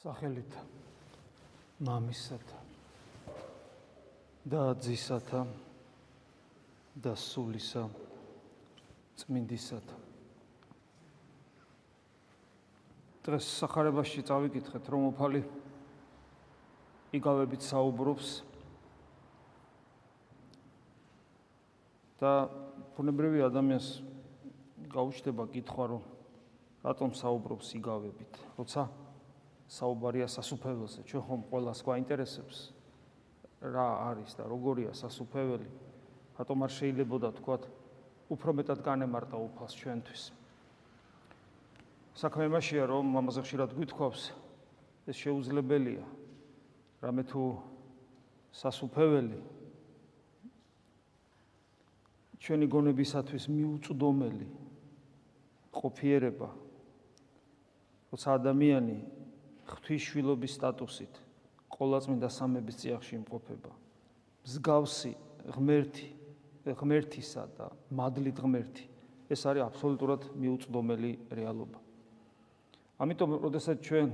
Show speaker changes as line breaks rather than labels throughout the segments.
სახელით მამისათა და ძისათა და სულისა წმინდისათა. დღეს სახარებაში წავიკითხეთ რომ უფალი იგავებით საუბრობს და ფუნებრივი ადამიანს გაუჩნდება კითხვა რომ რატომ საუბრობს იგავებით როცა საუბარია სასუფეველზე. ჩვენ ხომ ყოველას გვაინტერესებს რა არის და როგორია სასუფეველი. რატომ არ შეიძლებოდა თქვა უფრო მეტად განემარტა უფალს ჩვენთვის. საქმე იმაშია რომ ამაზე ხშირად გვითხოვს ეს შეუძლებელია. რამე თუ სასუფეველი ჩვენი გონებისათვის მიუწვდომელი ყოფიერება როცა ადამიანი ღვთისშვილობის სტატუსით ყოლაწმინდა სამების წიაღში იმყოფება. მსგავსი ღმერთი, ღმერთისა და მადლით ღმერთი. ეს არის აბსოლუტურად მიუწვდომელი რეალობა. ამიტომ, როდესაც ჩვენ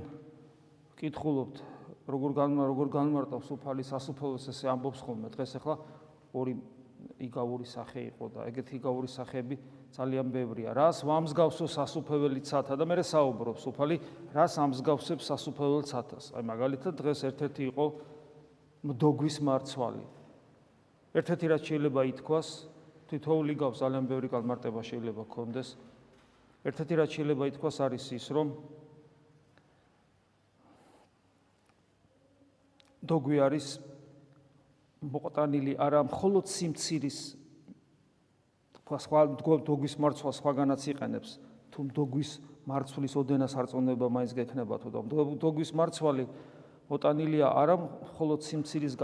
ვკითხულობთ, როგორ განმა როგორ განმარტავს უფალი სასუფეველს ესე ამბობს ხოლმე დღეს ახლა ორი იგავური სახე იყო და ეგეთი იგავური სახეები ძალიან ბევრია. რას ვამსგავსო სასუფეველი ცათა და მე საუბრობს უფალი, რას ამსგავსებს სასუფეველ ცათას. აი მაგალითად დღეს ერთ-ერთი იყო მდოგვის მარცვალი. ერთ-ერთი რაც შეიძლება ითქვას, თითოეული გავს ძალიან ბევრი კალმარტება შეიძლება კონდეს. ერთ-ერთი რაც შეიძლება ითქვას არის ის, რომ დოგვი არის მოყტანილი არა მხოლოდ სიმცირის თქვა სხვა დოგვის მარცვა სხვაგანაც იყენებს, თუ დოგვის მარცვლის ოდენას არწმუნება მაინც გექნება თუ და დოგვის მარცვალი მოტანილია არა მხოლოდ სიმცირის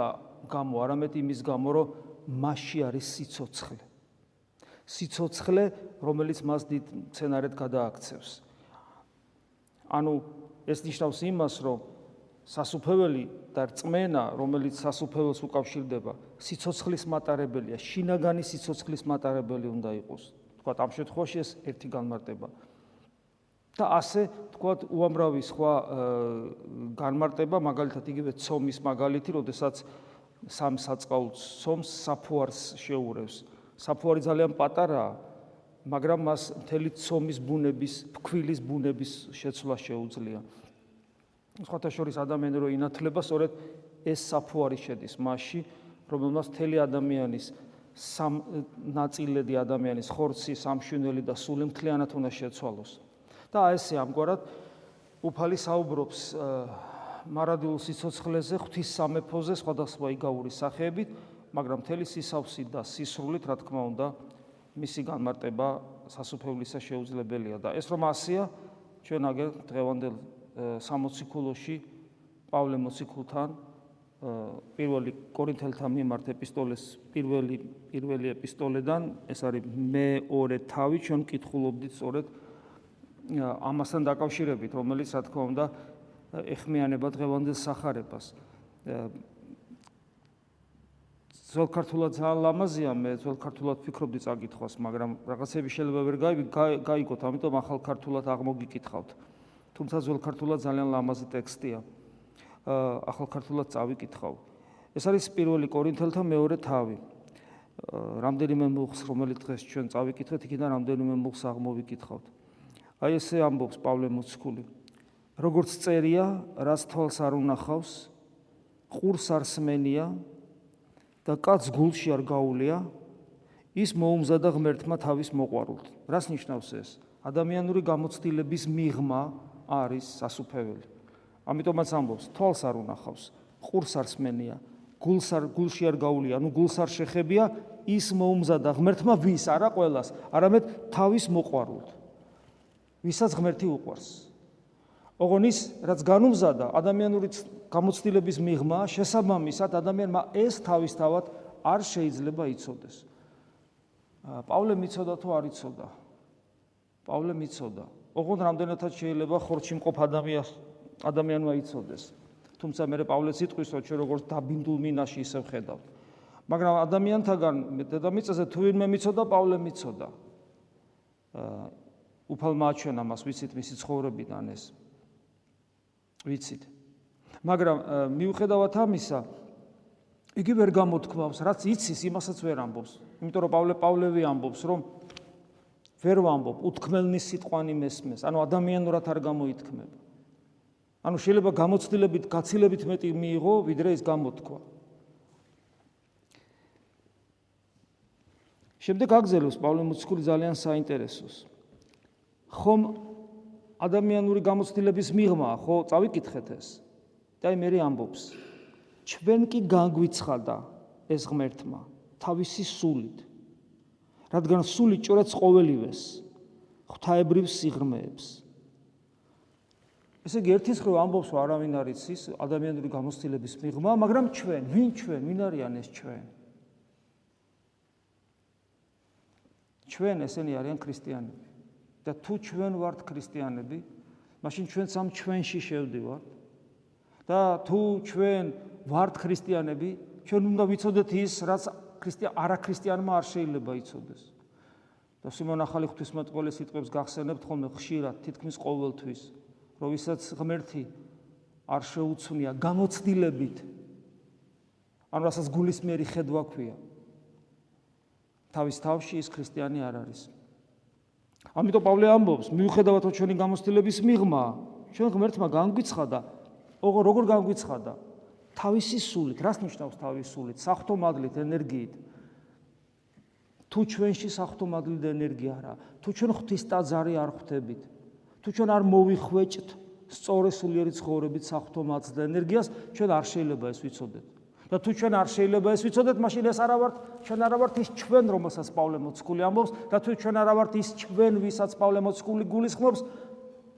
გამო, არამედ იმის გამო, რომ მასში არის სიცოცხლე. სიცოცხლე, რომელიც მას დიდ მცენარედ გადააქცევს. ანუ ეს ნიშნავს იმას, რომ სასუფეველი და რწმენა, რომელიც სასუფეველს უკავშირდება, სიცოცხლის მატარებელია, შინაგანი სიცოცხლის მატარებელი უნდა იყოს. თქვათ ამ შემთხვევაში ეს ერთი განმარტება. და ასე თქვათ უამრავი სხვა განმარტება, მაგალითად იგივე ცომის მაგალითი, როდესაც სამ საწყაულს ცომს საფუარს შეურევს. საფუარი ძალიან პატარაა, მაგრამ მას მთელი ცომის ბუნების, ფქვილის ბუნების შეცვლა შეუძლია. სხვათა შორის ადამიანი რო ინათლება, სწორედ ეს საფუარი შედის მასში, რომელმაც თელი ადამიანის სამ ნაწილედი ადამიანის ხორცი, სამშვენელი და სული მთლიანად უნდა შეცვალოს. და ესე ამგვარად უფალი საუბრობს მარადულ სიცოცხლეზე, ღვთის სამეფოზე, სხვადასხვა იგავური სახეებით, მაგრამ თელი სისავსი და სისრულით, რა თქმა უნდა, მისი განმარტება სასופევლისა შეუძლებელია და ეს რომ ასია, ჩვენ აგერ დღევანდელ 60 ქულოში პავლე მოციქულთან პირველი კორინთელთა მიმართ ეპისტოლეს პირველი პირველი ეპისტოლედან ეს არის მეორე თავი ჩვენ კითხულობდით სწორედ ამასთან დაკავშირებით რომელიც რა თქმა უნდა ეხმიანება დღევანდელ სახარებას. ძველ ქართულად ძალიან ლამაზია მე ძველ ქართულად ფიქრობდი წაკითხოს მაგრამ რაღაცები შეიძლება ვერ გაიგოთ ამიტომ ახალ ქართულად აღმოგიკითხავთ თუმცა ძველ ქართულად ძალიან ლამაზი ტექსტია. ახალ ქართულად წავიკითხავ. ეს არის პირველი კორინთელთა მეორე თავი. რამდენიმე მუხს რომელიც დღეს ჩვენ წავიკითხეთ, იქიდან რამდენიმე მუხს აღმოვიკითხავთ. აი ესე ამბობს პავლე მოციქული. როგორც წერია, რაც თვალს არ უნახავს, ყურს არ სმენია და კაც გულში არ გაულია, ის მოუმზადა ღმერთმა თავის მოყვარულთ. რას ნიშნავს ეს? ადამიანური გამოცდილების მიღმა არის სასუფეველი. ამიტომაც ამბობს, თვალს არ უნახავს, ყურს არ სმენია, გულს არ გულში არ გაულია, ანუ გულს არ შეხებია ის მოუმზადა ღმერთმა ვის, არა ყოველას, არამედ თავის მოყვარულთ. ვისაც ღმერთი უყვარს. ოღონ ის, რაც განუმზადა ადამიანური გამოცდილების მიღმა, შესაბამისად ადამიანმა ეს თავისთავად არ შეიძლება იცოდეს. პავლე მიცოდა თუ არ იცოდა? პავლე მიცოდა. ოღონდ რამდენადაც შეიძლება ხორჩი მყოფ ადამიანს ადამიანმა იცოდეს. თუმცა მე პავლეს იტყვის, რომ ჩვენ როგორც დაბინდულ მინაში ისე ვხედავთ. მაგრამ ადამიანთაგან დედამიწაზე თუ ვინმე მიცოდა, პავლე მიცოდა. აა უფალმა აჩვენა მას, ვიცით მისი ცხოვრებიდან ეს. ვიცით. მაგრამ მიუხედავად ამისა იგი ვერ გამოთქვავს, რაც იცის, იმასაც ვერ ამბობს. იმიტომ რომ პავლე პავლევი ამბობს, რომ ვერ ვამბობ, უთქმელნის სიტყვანი მესმეს, ანუ ადამიანურად არ გამოითქმება. ანუ შეიძლება გამოცდილებით, გაცილებით მეტი მიიღო, ვიდრე ის გამოთქვა. შემდეგ აგზელოს პავლე მოციქული ძალიან საინტერესოს. ხომ ადამიანური გამოცდილების მიღმა, ხო, წავიკითხეთ ეს. და აი მე ამბობს, ჩვენ კი განგვიცხადა ეს ღმერთმა თავისი სულით. რადგან სული ჭორეთს ყოველივეს ღვთაებრივ სიღრმეებს. ესე იგი ერთის ხრო ამბობს არავინ არ იცის ადამიანური გამოცდილების მიღმა, მაგრამ ჩვენ, ვინ ჩვენ, ვინ არიან ეს ჩვენ? ჩვენ ესენი არიან ქრისტიანები. და თუ ჩვენ ვართ ქრისტიანები, მაშინ ჩვენც ამ ჩვენში შევდივართ. და თუ ჩვენ ვართ ქრისტიანები, ჩვენ უნდა ვიცოდეთ ის, რაც ქრისტიან არაქრისტიანმა არ შეიძლება იცოდეს. და სიმონ ახალი ღვთისმეტყველი სიტყვებს გახსენებთ ხოლმე ხშირად, თითქმის ყოველთვის, რომ ვისაც ღმერთი არ შეუცვნია გამოცდილებით, ანუ რასაც გულისმიერი ხედვა ქვია, თავის თავში ის ქრისტიანი არ არის. ამიტომ პავლე ამბობს, მიუხედავად ჩვენი გამოცდილების მიღმა, ჩვენ ღმერთმა განგვიცხადა, როგორ განგვიცხადა? თავისი სულით, რას ნიშნავს თავისი სულით? საფრთხომადლით, ენერგიით. თუ ჩვენში საფრთხომადლი და ენერგია არა, თუ ჩვენ ღვთის ტაძარი არ ხვდებით, თუ ჩვენ არ მოვიხვეჭთ სწორი სულიერი ცხოვრებით საფრთხომადლ და ენერგიას, ჩვენ არ შეიძლება ეს ვიცოდეთ. და თუ ჩვენ არ შეიძლება ეს ვიცოდეთ, მაშინ ეს არა ვართ, ჩვენ არა ვართ ის ჩვენ, რომელსაც პავლე მოციქული ამბობს, და თუ ჩვენ არა ვართ ის ჩვენ, ვისაც პავლე მოციქული გულისხმობს,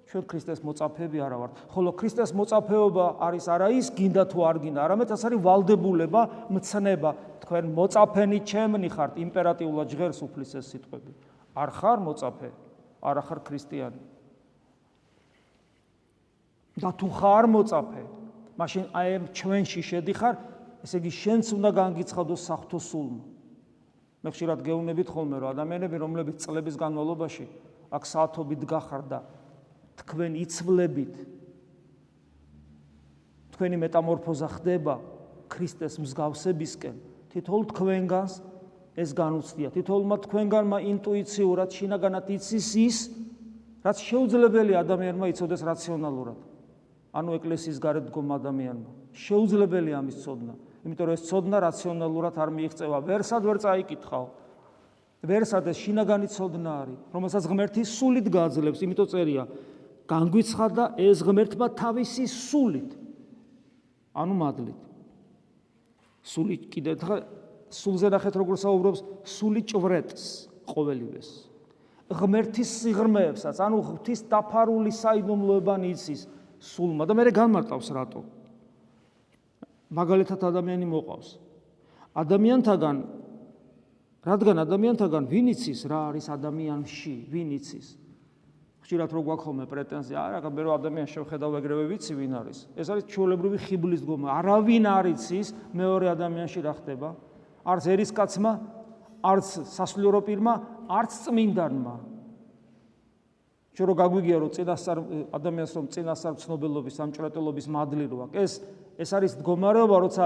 ჩვენ ქრისტეს მოწაფეები არა ვართ. ხოლო ქრისტეს მოწაფეობა არის არა ის გინდა თუ არ გინდა, არამედ ეს არის ვალდებულება, მცნება. თქვენ მოწაფენი ჩემნი ხართ, იმპერატიულად ჟღერს უფლის ეს სიტყვები. არ ხარ მოწაფე, არ ხარ ქრისტიანი. და თუ ხარ მოწაფე, მაშინ აი ამ ჩვენში შედიხარ, ესე იგი შენც უნდა განგიცხადოს საფრთხო სულმა. მე ხშირად გეუბნებით ხოლმე რომ ადამიანები რომლებიც წლების განმავლობაში აქ საათობით გახარდა თქვენ იცვლებით. თქვენი მეტამორფოზა ხდება ქრისტეს მსგავსებისკენ. თითოეულ თქვენგანს ეს განუცდია. თითოეულმა თქვენგანმა ინტუიციურად შინაგანად იცის ის რაც შეუძლებელი ადამიანმა იცოდეს რაციონალურად. ანუ ეკლესიის გარეთ დგომ ადამიანმა. შეუძლებელი ამის ცოდნა. იმიტომ რომ ეს ცოდნა რაციონალურად არ მიიღწევა. ვერსად ვერ წაიკითხავ. ვერსად ეს შინაგანი ცოდნა არის რომელსაც ღმერთი სულით გააძლევს იმიტომ წერია განგვიცხადა ეს ღმერთმა თავისი სულით. ანუ მადლით. სული კიდე ხა სულზე ნახეთ როგორ საუბრობს სული ჭვრეტს ყოველივეს. ღმერთის სიღრმეებსაც, ანუ ღვთის დაფარული საიდუმლოება იცის სულმა და მე განმარტავს რატო. მაგალითად ადამიანი მოყავს. ადამიანთაგან რადგან ადამიანთაგან ვინ იცის რა არის ადამიანში, ვინ იცის? ხშირად რო გვაქვს ხოლმე პრეტენზია, არა, მე რო ადამიანს შევხედავ ეგრევე ვიცი ვინ არის. ეს არის ჩუოლებრივი ხიბლის დგომა. არავინ არ იცის მეორე ადამიანში რა ხდება. არც ერისკაცმა, არც სასულიერო პირმა, არც წმინდანმა. ჩვენ რო გაგვიგია რომ წინასწარ ადამიანს რომ წინასწარ ცნობილობის, სამჭრეტელობის მადლი რო აქვს, ეს ეს არის დგომარეობა, როცა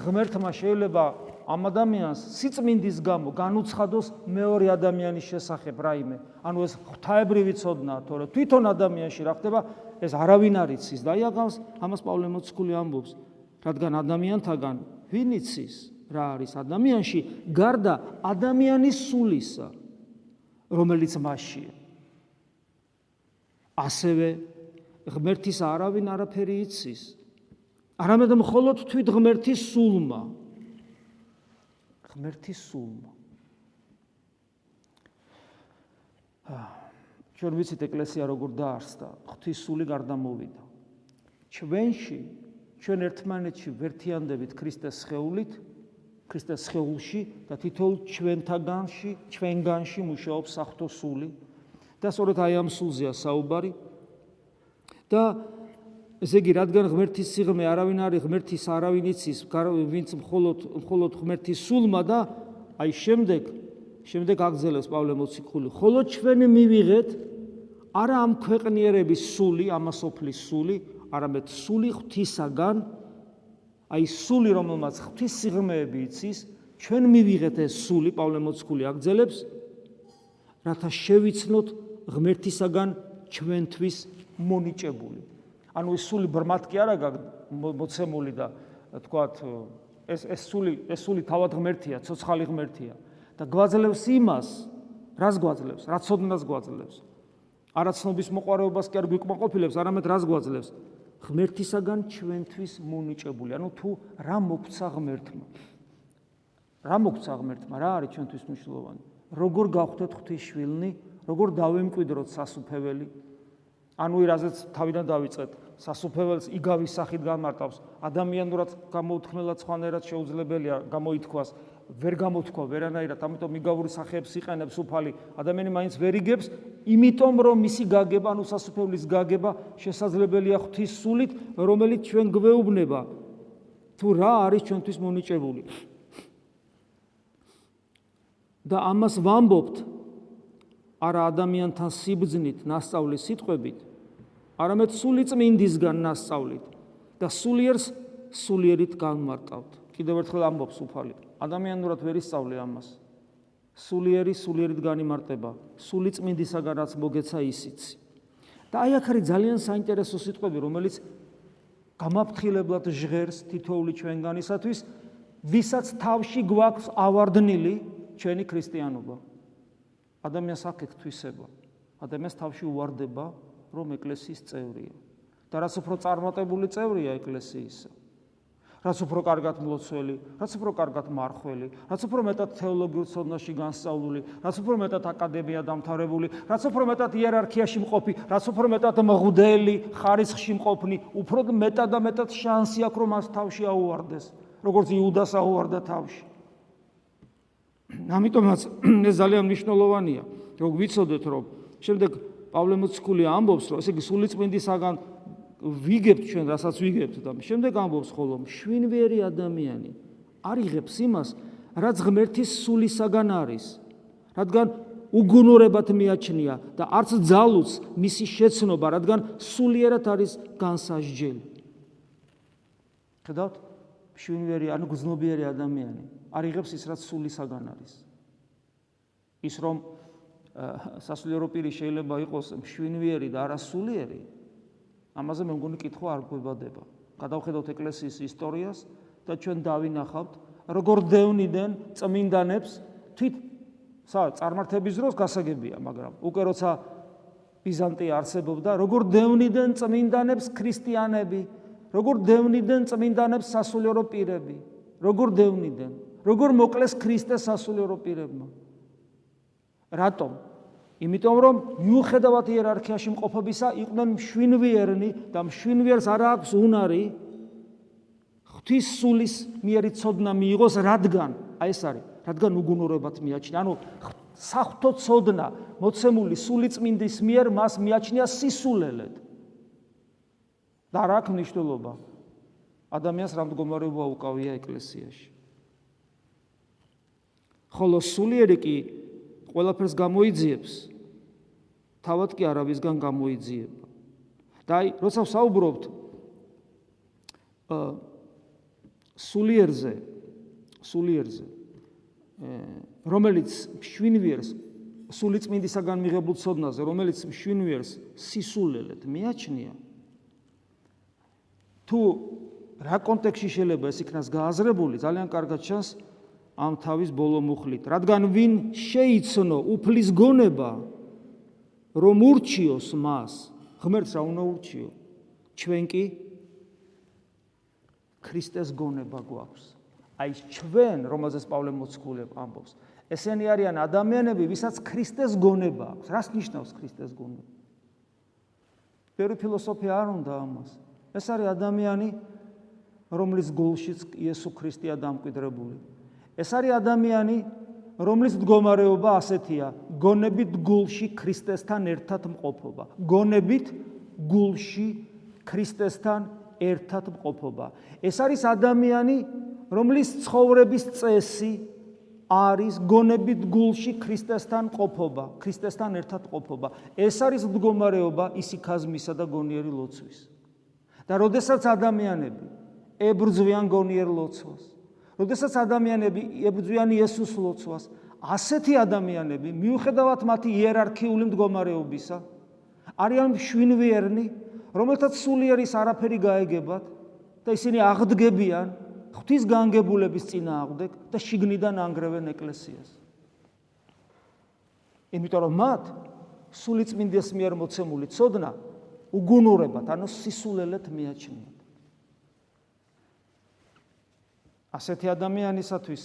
ღმერთმა შეიძლება ამ ადამიანს სიწმინდის გამო განუცხადოს მეორე ადამიანის შესახებ რაიმე. ანუ ეს ღვთაებრივი ცოდნაა, თორე თვითონ ადამიანში რა ხდება, ეს არავინ არ იცის და აი აღავს ამას პავლე მოციქული ამბობს, რადგან ადამიანთაგან ვინ იცის რა არის ადამიანში, გარდა ადამიანის სულისა, რომელიც მასშია. ასევე ღმერთის არავინ არაფერი იცის. არამედ მხოლოდ თვით ღმერთის სულმა. ღმერთის სულმა. ჩვენ ვიცით ეკლესია როგორ დაარსდა, ღვთის სული გარდამოვიდა. ჩვენში, ჩვენ ერთმანეთში ვერთიანდებით ქრისტეს სხეულით, ქრისტეს სხეულში და თითოეულ ჩვენთაგანში, ჩვენგანში მუშაობს საფრთხო სული. და სწორედ აი ამ სულზეა საუბარი. და ესე იგი, რადგან ღმერთის სიღრმე არავინ არის, ღმერთის არავინ იცის, ვინც მხოლოდ მხოლოდ ღმერთის სულმა და აი შემდეგ შემდეგ აგზელებს პავლე მოციქული, ხოლო ჩვენ მივიღეთ არა ამ ქვეყნიერების სული, ამასოფლის სული, არამედ სული ღვთისაგან. აი სული რომელმაც ღვთის სიღრმეები იცის ჩვენ მივიღეთ ეს სული პავლე მოციქული აგძელებს რათა შევიცნოთ ღმერთისაგან ჩვენთვის მონიჭებული ანუ ეს სული ბრმად კი არა მოცემული და თქვათ ეს ეს სული ეს სული თავად ღმერთია ცოცხალი ღმერთია და გვაძლევს იმას რას გვაძლევს რა ცოდნას გვაძლევს არაცნობის მოყარეობას კი არ გვიკმაყოფილებს არამედ რას გვაძლევს ღმერთისაგან ჩვენთვის მონიჭებული. ანუ თუ რა მოგცა ღმერთმა? რა მოგცა ღმერთმა? რა არის ჩვენთვის მნიშვნელოვანი? როგორ გავხდეთ ღვთის შვილნი? როგორ დავემკვიდროთ სასუფეველი? ანუ ირაზეც თავიდან დავიწყეთ. სასופელს იგავის სახით გამარტავს. ადამიანურად გამოუთქმელად სხვანაირად შეუძლებელია გამოითქვას. ვერ გამოთქვა ვერანაირად ამიტომ იგავური სახეებს იყენებს უფალი. ადამიანი მაინც ვერ იგებს იმიტომ რომ მისი გაგება ანუ სასופელის გაგება შესაძლებელია ღვთის სულით რომელიც ჩვენ გვეუბნება. თუ რა არის ჩვენთვის მონიჭებული? და ამას ვამბობთ არა ადამიანთან სიბძნით, ნასწავლის სიტყვებით, არამედ სული წმინდისგან ნასწავლით და სულიერს სულიერით განმარტავთ. კიდევ ერთხელ ამბობს უფალი. ადამიანურად ვერ ისწავლე ამას. სულიერი სულიერით განიმარტება. სული წმინდისაგან რაც მოგეცა ისიც. და აი აქ არის ძალიან საინტერესო სიტყვები, რომელიც გამაფრთხილებლად ჟღერს თითოეული ჩვენგანისათვის, ვისაც თავში გვაქვს ავარდნილი ჩვენი ქრისტიანობა. ადამიანს აქ ეთვისება. ადამიანს თავში უواردება რომ ეკლესიის წევრია. და რაც უფრო წარმატებული წევრია ეკლესიისა, რაც უფრო კარგად მლოცველი, რაც უფრო კარგად მარხველი, რაც უფრო მეტად თეოლოგიურ ცოდნაში განსწავლული, რაც უფრო მეტად აკადემია დამთავრებული, რაც უფრო მეტად იერარქიაში მყოფი, რაც უფრო მეტად მღვდელი, ხარისხში მყოფნი, უფრო მეტად და მეტად შანსი აქვს რომ მას თავში აუვარდეს, როგორც იუდას აუვარდა თავში. ამიტომაც ეს ძალიან მნიშვნელოვანია, რომ ვიცოდეთ რომ შემდეგ პავლე მოციქული ამბობს რომ ესე იგი სულიწმინდისაგან ვიგებთ ჩვენ რასაც ვიგებთ და შემდეგ ამბობს ხოლმე შვინვერი ადამიანი არიღებს იმას რაც ღმერთის სულისაგან არის რადგან უგუნურებად მიაჩნია და არც ძალუც მისი შეცნობა რადგან სულიერად არის განსაჯელი ხედავთ? შვინვერი ანუ გზნობიერი ადამიანი არიღებს ის რაც სულისაგან არის. ის რომ სასულიერო პირი შეიძლება იყოს შვინვერი და არასულიერი ამაზე მე მგონი კითხვა არ გვებადება. გადავხედოთ ეკლესიის ისტორიას და ჩვენ დავინახავთ, როგორ დევნიდან წმინდანებს თვით წარმართების დროს გასაგებია, მაგრამ უკვე როცა ბიზანტია არსებობდა, როგორ დევნიდან წმინდანებს ქრისტიანები, როგორ დევნიდან წმინდანებს სასულიერო პირები, როგორ დევნიდან, როგორ მოკლეს ქრისტეს სასულიერო პირებმა. რატომ? იმიტომ რომ მიუხედავად იერარქიაში მყოფობისა იყვნენ მშვინვიერნი და მშვინვიერს არ აქვს უნარი ღვთის სულის მიერი ცოდნა მიიღოს რადგან აი ეს არის რადგან უგუნურებად მიაჩნია? ანუ საფრთხო ცოდნა მოცემული სული წმინდის მიერ მას მიაჩნია სისულელად და რა აქვს მნიშვნელობა? ადამიანს რამდგომარეობა უკავია ეკლესიაში? ხოლო სულიერი კი ყველაფერს გამოიძიებს. თავად კი არავისგან გამოიძიება. და აი როცა საუბრობთ სულიერზე სულიერზე რომელიც შვინვიერს სულიწმინდისაგან მიღებულ ცოდნაზე რომელიც შვინვიერს სისულელეთ მიაჩნია თუ რა კონტექსში შეიძლება ეს იქნას გააზრებული ძალიან კარგად ჩანს ამ თავის ბოლო მუხლით, რადგან ვინ შეიცნო უფლის გონება, რომ ურჩიოს მას, ღმერთს რა უნდა ურჩიო? ჩვენ კი ქრისტეს გონება გვაქვს. აი ჩვენ, რომელზეც პავლე მოციქული ამბობს, ესენი არიან ადამიანები, ვისაც ქრისტეს გონება აქვს. რას ნიშნავს ქრისტეს გონება? პერი ფილოსოფია არ უნდა ამას. ეს არის ადამიანი, რომლის გულშიც იესო ქრისტეა დამკვიდრებული. ეს არის ადამიანი, რომლის მდგომარეობა ასეთია: გონებით გულში ქრისტესთან ერთად მყოფობა. გონებით გულში ქრისტესთან ერთად მყოფობა. ეს არის ადამიანი, რომლის ცხოვრების წესი არის გონებით გულში ქრისტესთან ყოფობა, ქრისტესთან ერთად ყოფობა. ეს არის მდგომარეობა ისიქაზმისა და გონიერი ლოცვის. და როდესაც ადამიანები ებრძვიან გონიერ ლოცვას, როდესაც ადამიანები ებრძვიან იესოს ლოცვას, ასეთი ადამიანები მიუხედავად მათი იერარქიული მდგომარეობისა, არიან შვინვიერნი, რომელთაც სულიერის არაფერი გაეგებათ და ისინი აღდგებიან ღვთის განგებულების წინააღმდეგ და შიგნიდან ანგრევენ ეკლესიას. იმიტომ რომ მათ სულიწმინდეს მიერ მოცემული ცოდნა უგუნურებად, ანუ სისულელეთ მიაჩნიათ. ასეთი ადამიანისათვის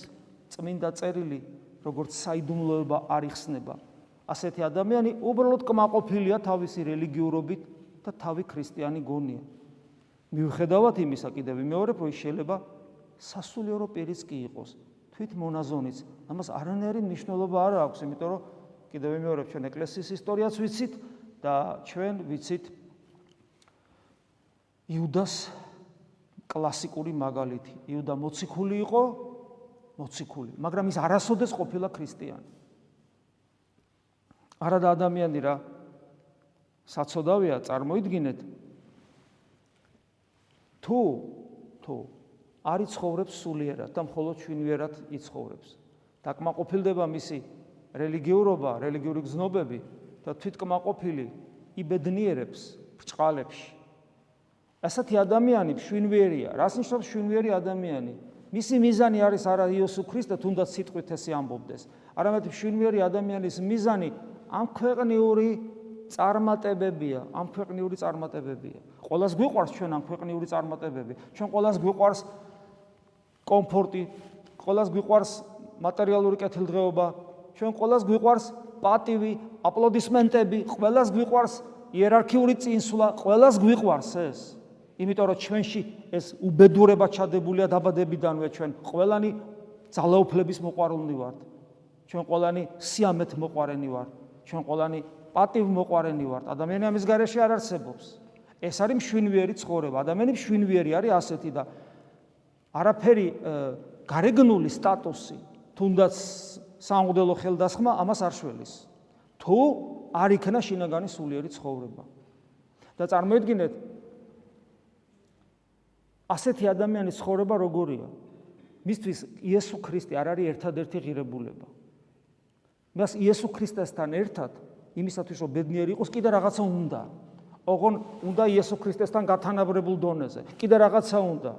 წმინდა წერილი როგორც საიდუმლოება არ იხსნება. ასეთი ადამიანი უბრალოდ კმაყოფილია თავისი რელიგიურობით და თავი ქრისტიანი გონია. მიუხედავად იმისა, კიდევ მეორე პროი შეიძლება სასულიერო პირიც კი იყოს, თვით მონაზონიც. ამას არანაირი მნიშვნელობა არ აქვს, იმიტომ რომ კიდევ მეორე ჩვენ ეკლესიის ისტორიაც ვიცით და ჩვენ ვიცით იუდას კლასიკური მაგალითი. იუდა მოციქული იყო, მოციქული, მაგრამ ის არასოდეს ყოფილა ქრისტიანი. არადა ადამიანი რა საწოდავია წარმოიდგინეთ თუ თუ არ იცხოვრებს სულიერად და მხოლოდ ჩვენიერად იცხოვრებს. დაკმაყოფილდება მისი რელიგიურობა, რელიგიური გზნობები და თვითკმაყოფილი იბედნიერებს ბრჭყალებში. ასეთი ადამიანი შვინვიერია. რას ნიშნავს შვინვიერი ადამიანი? მისი მიზანი არის არა იესო ქრისტე, თუნდაც სიტყვით ესე ამბობდეს. არამედ შვინვიერი ადამიანის მიზანი ამ ქვეყნიური წარმატებებია, ამ ქვეყნიური წარმატებებია. ყოველას გვიყვარს ჩვენ ამ ქვეყნიური წარმატებები. ჩვენ ყოველას გვიყვარს კომფორტი, ყოველას გვიყვარს მატერიალური კეთილდღეობა, ჩვენ ყოველას გვიყვარს პატივი, აპლოდისმენტები, ყოველას გვიყვარს იერარქიული წინსვლა, ყოველას გვიყვარს ეს. იმიტომ რომ ჩვენში ეს უბედურება ჩადებულია დაბადებიდანვე ჩვენ ყველანი ძალაუფლების მოყვარულნი ვართ. ჩვენ ყველანი სიამეთ მოყვარენი ვართ. ჩვენ ყველანი პატივ მოყვარენი ვართ. ადამიანი ამის გარეშე არ არსებობს. ეს არის მშვინვიერი ცხოვრება. ადამიანი მშვინვიერი არის ასეთი და არაფერი გარეგნული სტატუსი, თუნდაც სამღვდელო ხელდასხმა ამას არ შველის. თუ არ იქნა შინაგანი სულიერი ცხოვრება. და წარმოიდგინეთ ასეთი ადამიანის ცხოვრება როგორია? მისთვის იესო ქრისტე არ არის ერთადერთი ღირებულება. მას იესო ქრისტესთან ერთად იმისათვის რომ ბედნიერი იყოს, კიდე რაღაცა უნდა. ოღონ უნდა იესო ქრისტესთან გათანაბრებულ დონეზე. კიდე რაღაცა უნდა.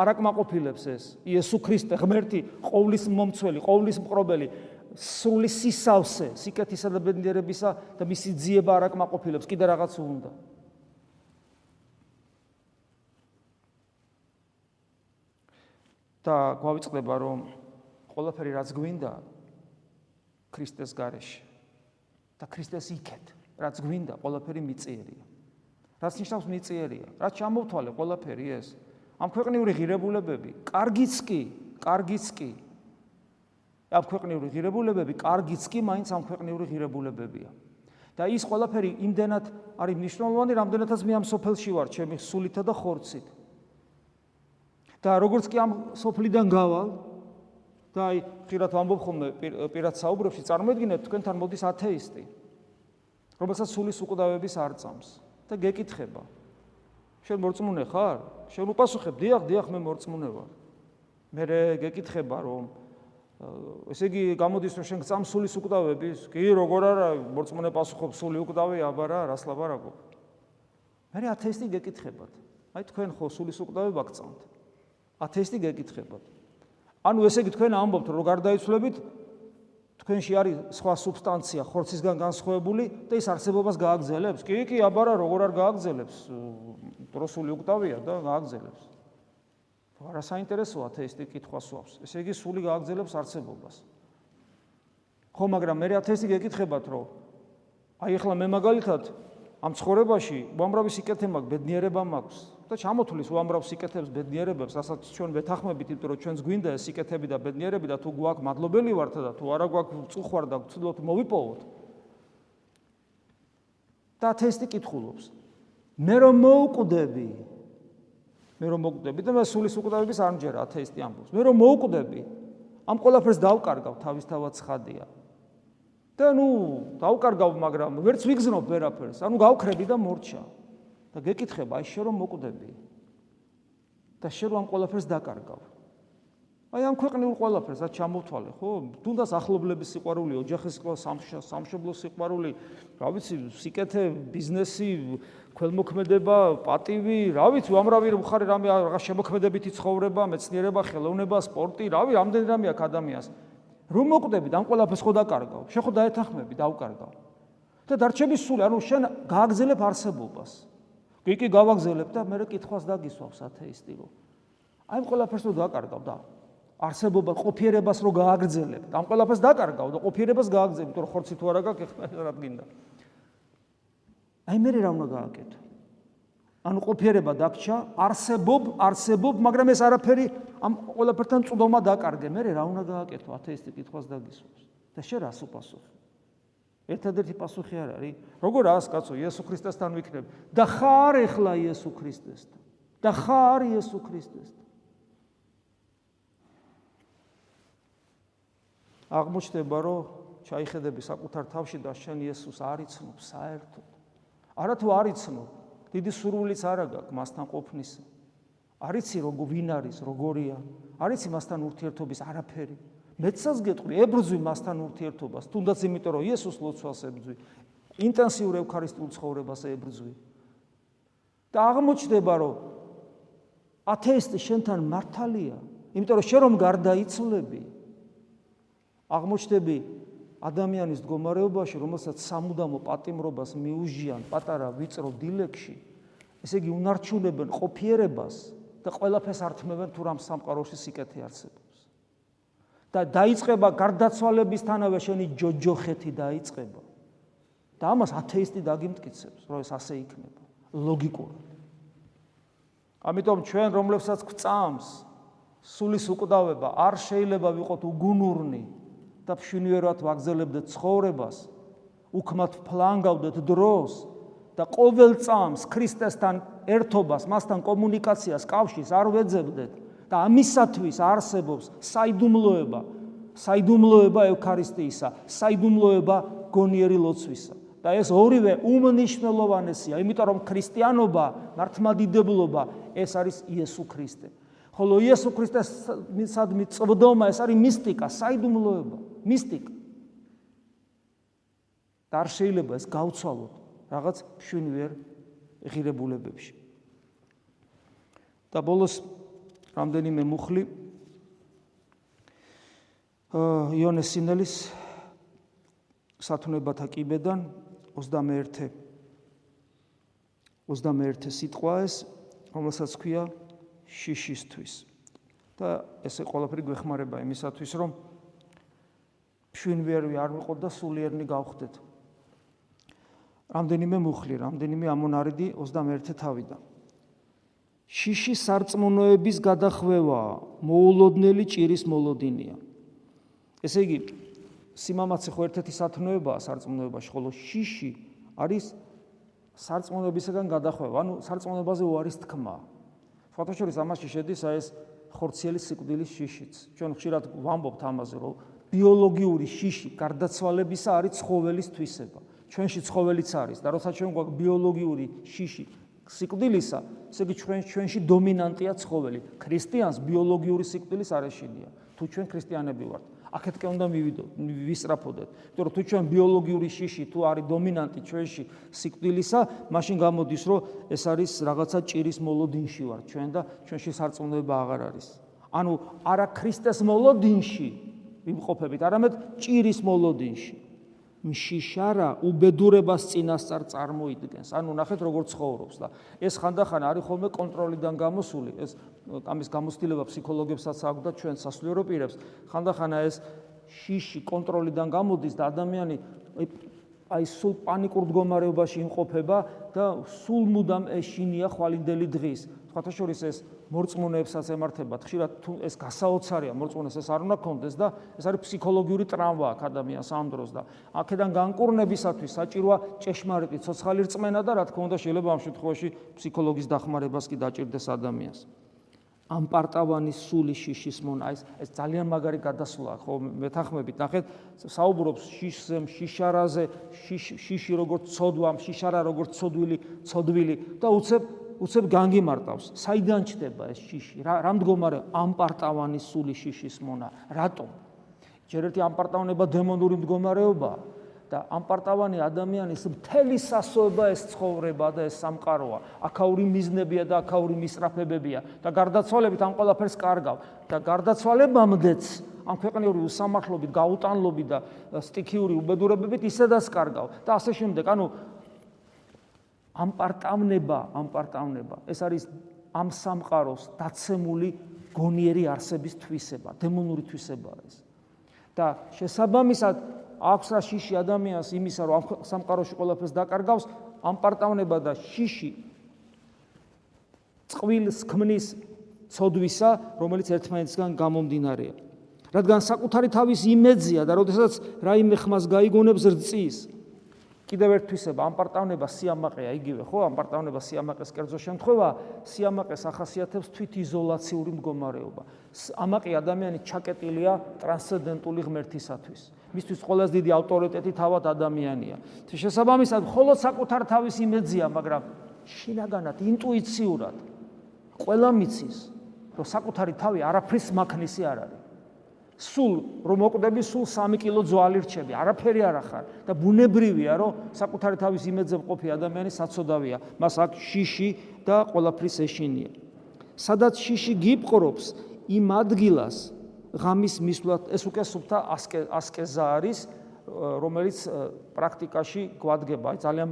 არაკმაყოფილებს ეს იესო ქრისტე ღმერთი ყოვლის მომცველი ყოვლის მყრობელი სრული სისავსე სიკეთისა და ბედნიერებისა და მისი ძიება არაკმაყოფილებს კიდე რაღაც უნდა და გვავიწყდება რომ ყველაფერი რაც გვინდა ქრისტეს გარეშე და ქრისტეს იქეთ რაც გვინდა ყველაფერი მიწიერია რაც ნიშნავს მიწიერია რაც ჩამოვთვალე ყველაფერი ეს ამ ქვეყნიური ღირებულებები, კარგიც კი, კარგიც კი. ამ ქვეყნიური ღირებულებები, კარგიც კი, მაინც ამ ქვეყნიური ღირებულებებია. და ის ყველაფერი იმდენად არის მნიშვნელოვანი, რამდენადაც მე ამ სოფელში ვარ, ჩემი სულითა და ხორცით. და როგორც კი ამ სოფლიდან გავალ და აი, ხშირად ვამბობ ხოლმე პირად საუბრებში, წარმოედგინეთ, თქვენთან მოდის ათეისტი, რომელსაც სულის უკვდავების არ წამს და გეკითხება, შენ მორწმუნე ხარ? შენ უპასუხებ, დიახ, დიახ, მე მორწმუნე ვარ. მე გეკითხება, რომ ესე იგი გამოდის რომ შენ წამსულის უკვდავების? კი, როგორ არა, მორწმუნე პასუხობ, სული უკვდავი, აბა რა, რას ლაბარაკობ? მე ათეისტი გეკითხებათ. აი თქვენ ხო სულის უკვდავება გწამთ? ათეისტი გეკითხებათ. ანუ ესე იგი თქვენ ამბობთ, რომ გარდაიცვლებით თქვენში არის სხვა სუბსტანცია ხორცისგან განსხვავებული და ის არსებობას გააგზელებს? კი, კი, აბა რა, როგორ არ გააგზელებს? დროსული უკტავია და გააგზელებს. რა საინტერესოა თეისტი კითხვას ვავს. ესე იგი სული გააგზელებს არსებობას. ხო, მაგრამ მე ათეისტი გეკითხებათ, რომ აი ახლა მე მაგალითად ამ ცხოვრებაში უამრავი სიკეთე მაქვს, ბედნიერება მაქვს და ჩამოთulis უამრავ სიკეთებს, ბედნიერებებს, რასაც ჩვენ ვეთანხმებით, იმიტომ რომ ჩვენს გვინდა ეს სიკეთები და ბედნიერები და თუ გვაქვს მადლობელი ვართ და თუ არა გვაქვს წუხვარ და ვცდილობთ მოვიპოვოთ. და თესტი კითხულობს. მე რომ მოუკვდები მე რომ მოუკვდები და მე სულის უკვდავების არ მჯერა ათეისტი ამბობს მე რომ მოუკვდები ამ ყველაფერს დავკარგავ თავისთავად ცხადია და ნუ დავკარგავ მაგრამ ვერც ვიგზნობ ვერაფერს ანუ გავქრები და მორჩა და გეკითხება აი შენ რომ მოკვდები და შენ რომ ყველაფერს დაკარგავ აი ამ ქვეყნიურ ყველაფერს რაც ჩამოვთვალე, ხო? თუნდაც ახლობლების სიყვარული, ოჯახის სამშობლოს სიყვარული, რა ვიცი, სიკეთე, ბიზნესი, ქველმოქმედება, პატივი, რა ვიცი, უამრავი მხარე რამე რაღაც შემოქმედებითი ცხოვრება, მეცნიერება, ხელოვნება, სპორტი, რავი, რამდენი რამე აქვს ადამიანს. რომ მოკვდებით, ამ ყველაფერს ხო დაკარგავ? შენ ხო დაეთანხმები, დავკარგავ. და დარჩების სული, ანუ შენ გააგზელებ არსებობას. კი, კი, გავაგზელებ და მე კითხვას დაგისვავს ათეისტი რომ. აი ყველაფერს რო დაკარგავ და არსებობა ყოფიერებას რო გააგრძელებ. ამ ყველაფერს დაკარგავ და ყოფიერებას გააგრძელებ, იმიტომ რომ ხორცი თუ არა გაქვს, რა გინდა. აი მე რა უნდა გააკეთო? ანუ ყოფიერება დაგჭა, არსებობ, არსებობ, მაგრამ ეს არაფერი ამ ყველაფერთან წვდომა დაკარგე. მე რა უნდა გააკეთო? ათეისტი კითხვას დაგისვავს. და შე რას უპასუხე? ერთადერთი პასუხი არ არის, როგორ ას კაცო, იესო ქრისტესთან ვიქნებ და ხარ ეხლა იესო ქრისტესთან. და ხარ იესო ქრისტესთან. აღმოჩნდება, რომ ჩაიხედები საკუთარ თავში და შენ იესოს არ იცნობ საერთოდ. არათუ არ იცნობ, დიდი სურვილიც არ აქვს მასთან ყოფნის. არ იცი როგორ ვინ არის, როგორია. არ იცი მასთან ურთიერთობის არაფერი. მეცას გეტყვი, ებრძვი მასთან ურთიერთობას, თუნდაც იმიტომ რომ იესოს ლოცვას ებრძვი, ინტენსიურ ევქარისტიულ ცხოვრებას ებრძვი. და აღმოჩნდება, რომ ათეისტი შენთან მართალია, იმიტომ რომ შენ რომ გარდაიცვლები, აღმოჩნდები ადამიანის მდგომარეობაში, რომელსაც სამუდამო პატიმრობას მიუჟიან პატარა ვიწრო დილექში, ესე იგი უნარჩუნებენ ყოფიერებას და ყველაფერს ართმევენ თუ რამ სამყაროში სიკეთე არსებობს. და დაიწყება გარდაცვალებისთანავე შენი ჯოჯოხეთი დაიწყება. და ამას ათეისტი დაგიმტკიცებს, რომ ეს ასე იქნება, ლოგიკურად. ამიტომ ჩვენ რომლებსაც გვწამს სულის უკვდავება, არ შეიძლება ვიყოთ უგუნურნი და ფშინიერად ვაგზელებდეთ ცხოვრებას, უქმად ფლანგავდეთ დროს და ყოველ წამს ქრისტესთან ერთობას, მასთან კომუნიკაციას, კავშირს არ ვეძებდეთ და ამისათვის არსებობს საიდუმლოება, საიდუმლოება ევქარისტიისა, საიდუმლოება გონიერი ლოცვისა. და ეს ორივე უმნიშვნელოვანესია, იმიტომ რომ ქრისტიანობა, მართლმადიდებლობა ეს არის იესო ქრისტე. ხოლო იესო ქრისტეს მისადმი წვდომა ეს არის მისტიკა, საიდუმლოება, მისტიკა. და არ შეიძლება ეს გავცვალოთ რაღაც შვინვერ ღირებულებებში. და ბოლოს რამდენიმე მუხლი იონეს სინელის სათნოებათა კიბედან 21 21 სიტყვა ეს რომელსაც ქვია შიშისთვის. და ესე ყველაფერი გვეხმარება იმისათვის, რომ შვინვერი არ ვიყოთ და სულიერნი გავხდეთ. რამდენიმე მუხლი, რამდენიმე ამონარიდი 21 თავიდან. შიში სარწმუნოების გადახვევა, მოულოდნელი ჭირის მოლოდინია. ესე იგი, სიმამაცე ხო ერთ-ერთი სათნოებაა სარწმუნოებაში, ხოლო შიში არის სარწმუნოებისგან გადახვევა, ანუ სარწმუნოებაზე უარის თქმა. ფოტოშორის ამაში შედის აი ეს ხორციელი სიკვდილის შიშიც. ჩვენ ხშირად ვამბობთ ამაზე, რომ ბიოლოგიური შიში გარდაცვალებისა არის ცხოველის თვისება. ჩვენში ცხოველიც არის და როცა ჩვენ გვაქვს ბიოლოგიური შიში სიკვდილისა, ესე იგი ჩვენ ჩვენში დომინანტია ცხოველი. ქრისტიანს ბიოლოგიური სიკვდილის არ ეშინია. თუ ჩვენ ქრისტიანები ვართ, აქეთკე უნდა მივიდო, ვისწრაფოდეთ. იმიტომ რომ თუ ჩვენ ბიოლოგიური შიში თუ არის დომინანტი ჩვენში სიკვდილისა, მაშინ გამოდის, რომ ეს არის რაღაცა ჭირის მოლოდინში ვარ ჩვენ და ჩვენში სარწმუნოება აღარ არის. ანუ არა ქრისტეს მოლოდინში ვიმყოფებით, არამედ ჭირის მოლოდინში. მშიშარა უბედურებას წინასწარ წარმოიდგენს. ანუ ნახეთ როგორ ცხოვრობს და ეს ხანდახან არის ხოლმე კონტროლიდან გამოსული. ეს ამის გამოცდილება ფსიქოლოგებსაც აქვს და ჩვენ სასულიერო პირებს. ხანდახან ეს შიში კონტროლიდან გამოდის და ადამიანი აი სულ პანიკურ მდგომარეობაში იმყოფება და სულ მუდამ ეშინია ხვალინდელი დღის. სხვათა შორის ეს მორწმუნეებსაც ემართებათ. ხშირად თუ ეს გასაოცარია მორწმუნეს ეს არ უნდა კონდეს და ეს არის ფსიქოლოგიური ტრავმა აქ ადამიანს ამ დროს და აქედან განკურნებისათვის საჭიროა ჭეშმარიტი ცოცხალი რწმენა და რა თქმა უნდა შეიძლება ამ შემთხვევაში ფსიქოლოგის დახმარებას კი დაჭირდეს ადამიანს. ამ პარტავანის სული შიშის მონა ეს ეს ძალიან მაგარი გადასვლა ხო მეთანხმებით ნახეთ საუბრობს შიშზე შიშარაზე შიში როგორც ცოდვა შიშარა როგორც ცოდვილი ცოდვილი და უცებ უცებ განგიმარტავს. საიდან ჩდება ეს შიში? რა რა მდგომარე ამ პარტავანის სული შიშის მონა? რატომ? ჯერ ერთი ამ პარტავნება დემონური მდგომარეობაა და ამპარტავანი ადამიანის მთელი სასოება ეს ცხოვრება და ეს სამყაროა. აქაური მიზნებია და აქაური მისწრაფებებია. და გარდაცვალებით ამ ყველაფერს კარგავ. და გარდაცვალებამდეც ამ ქვეყნიური უსამართლობით, გაუტანლობით და სტიქიური უბედურებებით ისედაც კარგავ. და ასე შემდეგ. ანუ ამპარტავნება, ამპარტავნება, ეს არის ამ სამყაროს დაცემული გონიერი არსების თვისება, დემონური თვისებაა ეს. და შესაბამისად აქვს რა შიში ადამიანს იმისა რომ ამ სამყაროში ყველაფერს დაკარგავს ამ პარტავნება და შიში წყვილს ქმნის ცოდვისა რომელიც ერთმანეთისგან გამომდინარეა. რადგან საკუთარი თავის იმეძია და როდესაც რაიმე ხმას გაიგონებს რძის კიდევ ერთ თვისება ამ პარტავნება სიამაყეა იგივე ხო? ამ პარტავნება სიამაყეს კერძო შემთხვევა სიამაყეს ახასიათებს თვითიზოლაციური მდგომარეობა. ამაყი ადამიანი ჩაკეტილია ტრანსცენდენტული ღმერთისათვის. მისთვის ყველაზე დიდი ავტორიტეტი თავად ადამიანია. შესაბამისად მხოლოდ საკუთარ თავის იმეძია მაგრამ შინაგანად ინტუიციურად ყველა მიცის რომ საკუთარი თავი არაფრის მაქნისი არ არის სულ რომ მოკვდები სულ 3 კილო ძვალი რჩები არაფერი არ ახარ. და ბუნებრივია რომ საკუთარი თავის იმედზე მყოფი ადამიანი საცოდავია. მას აქ შიში და ყოლაფრის ეშინია. სადაც შიში გიპყრობს იმ ადგილას ღამის მისვლად ეს უკვე სუფთა ასკეზა არის რომელიც პრაქტიკაში გვადგება. ძალიან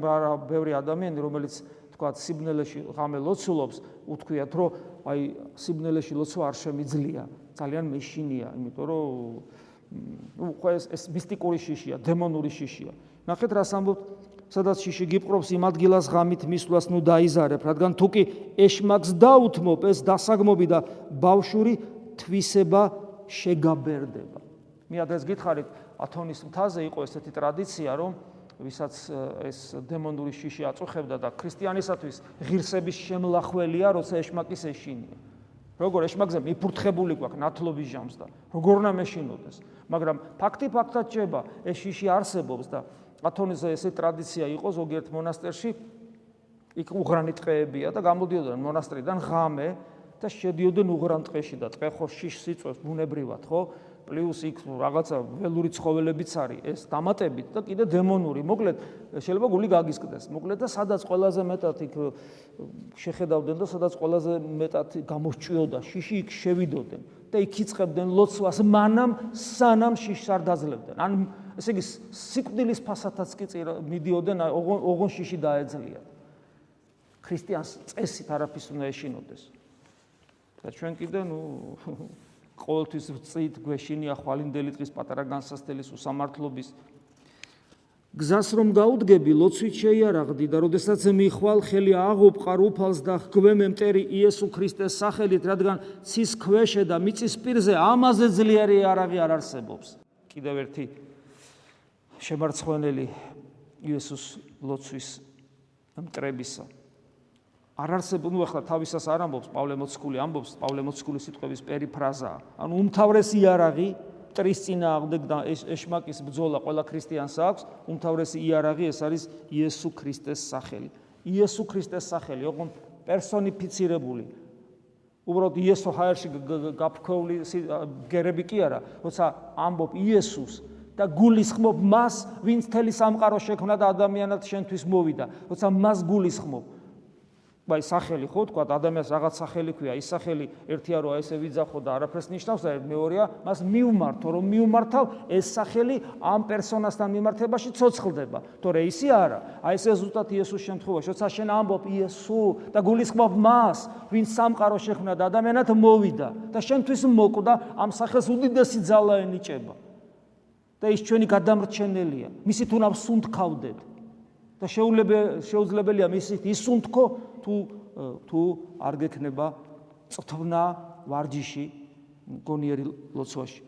ბევრი ადამიანი რომელიც თქვა სიბნელეში ღამე ლოცულობს უთქვიათ რომ აი სიბნელეში ლოცვა არ შემიძლია ძალიან მეშინია, იმიტომ რომ ну, ხო ეს ეს მისტიკური შიშია, დემონური შიშია. ნახეთ რას ამბობ, სადაც შიში გიპყრობს იმ ადგილას ღამით მისვლას ნუ დაიზარებ, რადგან თუ კი ეშმაკს დაუთმობ, ეს დასაგმობი და ბავშვური თვისება შეგაბერდება. მე ადრეს გითხარით, ათონის მთაზე იყო ესეთი ტრადიცია, რომ ვისაც ეს დემონური შიში აწუხებდა და ქრისტიანისათვის ღირსების შემლახველია, როცა ეშმაკის ეშინია. როგორ ეშმაკზე მიფურთხებული გვაქვს ნათლობის ჟამს და როგორ უნდა მეშინოდეს მაგრამ ფაქტი ფაქტად შეება ეს შიში არსებობს და ათონეზე ესე ტრადიცია იყო ზოგიერთ მონასტერში იქ უღრანი ტყეებია და გამოდიოდნენ მონასტრიდან ღამე და შედიოდნენ უღრან ტყეში და ტყე ხო შიშს იწვევს ბუნებრივად ხო პლუს იქ რაღაცა ველური ცხოველებიც არის. ეს დამატებით და კიდე დემონური. მოკლედ შეიძლება გული გაგისკდეს. მოკლედ და სადაც ყველაზე მეტად იქ შეხედავდნენ და სადაც ყველაზე მეტად გამოსჭიოდა შიში იქ შევიდოდნენ და იქ იწყებდნენ ლოცვას მანამ სანამ შიშს არ დაძლებდნენ. ან ესე იგი სიკვდილის ფასათაც კი მიდიოდნენ ოღონ შიში დაეძლიათ. ქრისტიანს წესით არაფის უნდა ეშინოდეს. და ჩვენ კიდე ნუ ყოველთვის წით გვეშინია ხვალინდელი დღის პატარა განსასწელის უსამართლობის. გზას რომ გაუდგები ლოცვით შეიარაღდი და როდესაც მიხვალ ხელი აღუპყარ უფალს და ხგვემე მტერი იესო ქრისტეს სახელით რადგან ცის ქვეშე და მიწის პირზე ამაზე ძლიერი არაღი არ არსებობს. კიდევ ერთი შემარცხვენელი იესოს ლოცვის მტრებისა არ არსებობს ნუ ახლა თავისას არ ამბობს პავლე მოციქული ამბობს პავლე მოციქულის სიტყვების პერიფრაზაა. ანუ უმთავრესი იარაღი ტრის წინა აღდეგ და ეშმაკის ბძოლა ყველა ქრისტიანს აქვს უმთავრესი იარაღი ეს არის იესო ქრისტეს სახელი. იესო ქრისტეს სახელი ოღონ პერსონიფიცირებული. უბრალოდ იესო ჰაერში გაფქოვლი გერები კი არა როცა ამბობ იესოს და გულისხმობ მას ვინც თელი სამყარო შექმნა და ადამიანად შენთვის მოვიდა. როცა მას გულისხმობ აი სახელი ხო თქვა ადამიანს რაღაც სახელი ქვია ის სახელი ერთია რომ ესე ვიძახო და არაფერს ნიშნავს და მეორეა მას მიუმართო რომ მიუმართავ ეს სახელი ამ პერსონასთან მიმართებაში ცოცხლდება. თორე ისი არა. აი ესე ზუსტად იესოს შემთხვევაში როცა შენ ამბობ იესო და გულისხმობ მას ვინც სამყარო შექმნა და ადამიანად მოვიდა და შენთვის მოკვდა ამ სახელს უდიდესი ძალა ენიჭება და ის ჩვენი გადამრჩენელია. მისი თუნავ სუნთქავდეთ. და შეუძლებელია მისით ისუნთქო თუ თუ არ გექნება წთვნა ვარჯიში გონიერი ლოცვაში.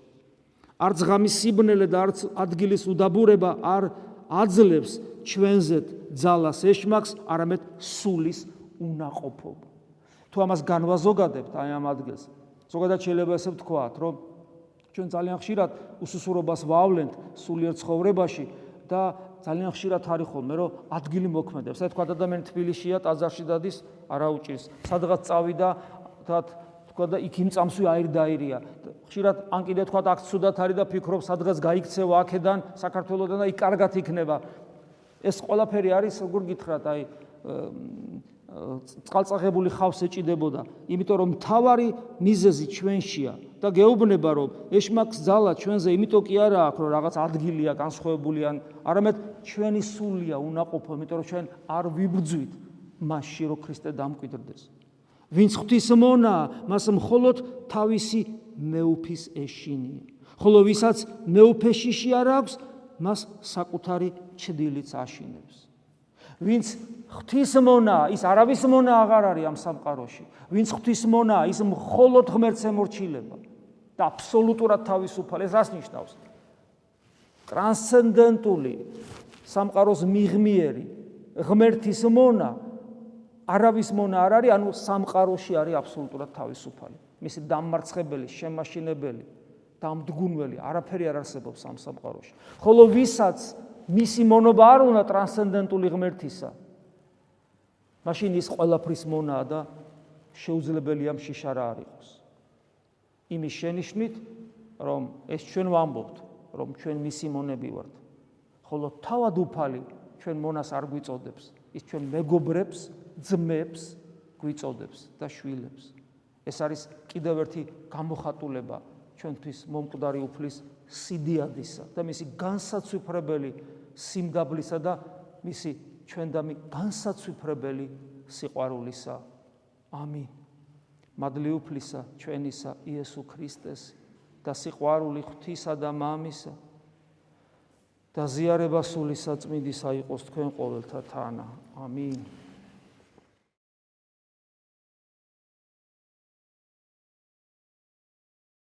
არც ღამის სიბნელე და არც ადგილის უდაბურება არ აძლევს ჩვენზეთ ძალას. ეშმაკს არამედ სულის უნაყოფობა თუ ამას განვაზოგადებთ აი ამ ადგილს ზოგადად შეიძლება ესე ვთქვათ რომ ჩვენ ძალიან ხშირად უსუსურობას ვავლენთ სულიერ ცხოვრებაში და ძალიან ხშირად არის ხოლმე რომ ადგილი მოქმედებს. აი თქვა ადამიანი თბილისშია, ტაძარში დადის, არა უჭირს. სადღაც წავიდა, თქვა თქვა და იქ იმ წამსვე აირდაირია. ხშირად ან კიდე თქვა აქ ცუდად არის და ფიქრობ სადღაც გაიქცევა აქედან საქართველოსდან და იქ კარგად იქნება. ეს ყველაფერი არის როგორ გითხრათ, აი წყალწაღებული ხავს ეჭიდებოდა, იმიტომ რომ თავარი მიზეზი ჩვენშია და გეუბნება რომ ეშმაკს ძალა ჩვენზე იმიტომ კი არა აქვს რომ რაღაც ადგილია განსხვავებული ან არამედ ჩვენი სულია უნაყოფო, იმიტომ რომ ჩვენ არ ვიბრძვით მასში რომ ქრისტე დამკვიდრდეს. ვინც ღვთის მონა, მას მხოლოდ თავისი მეუფის ეშინია. ხოლო ვისაც მეუფეშიში არ აქვს, მას საკუთარი ჩდილიც აშინებს. ვინც ღვთის მონა, ის არავის მონა აღარ არის ამ სამყაროში. ვინც ღვთის მონა, ის მხოლოდ ღმერთს ემორჩილება და აბსოლუტურად თავისუფალ. ეს რას ნიშნავს? ტრანსცენდენტული სამყაროს მიღმიერი ღმერთის მონა არავის მონა არ არის, ანუ სამყაროში არის აბსოლუტურად თავისუფალი. მისი დამარცხებელი, შემაშინებელი, დამდგუნველი, არაფერი არ არსებობს ამ სამყაროში. ხოლო ვისაც მისი მონობა არ უნდა ტრანსცენდენტული ღმერთისა. მაშინ ის ყველაფრის მონაა და შეუძლებელია მშიშარა არ იყოს. იმის შენიშვნით, რომ ეს ჩვენ ვამბობთ, რომ ჩვენ მისი მონები ვართ. ხოლო თავად უფალი ჩვენ მონას არ გვიწოდებს. ის ჩვენ მეგობრებს, ძმებს გვიწოდებს და შვილებს. ეს არის კიდევ ერთი გამოხატულება ჩვენთვის მომკვდარი უფლის სიდიადისა და მისი განსაცვიფრებელი სიმგაბლისა და მისი ჩვენდამი განსაცვიფრებელი სიყვარულისა. ამინ. მადლი უფლისა ჩვენისა იესო ქრისტეს და სიყვარული ღვთისა და მამისა და ზიარება სული საწმინდისა იყოს თქვენ ყოველთა თანა. ამინ.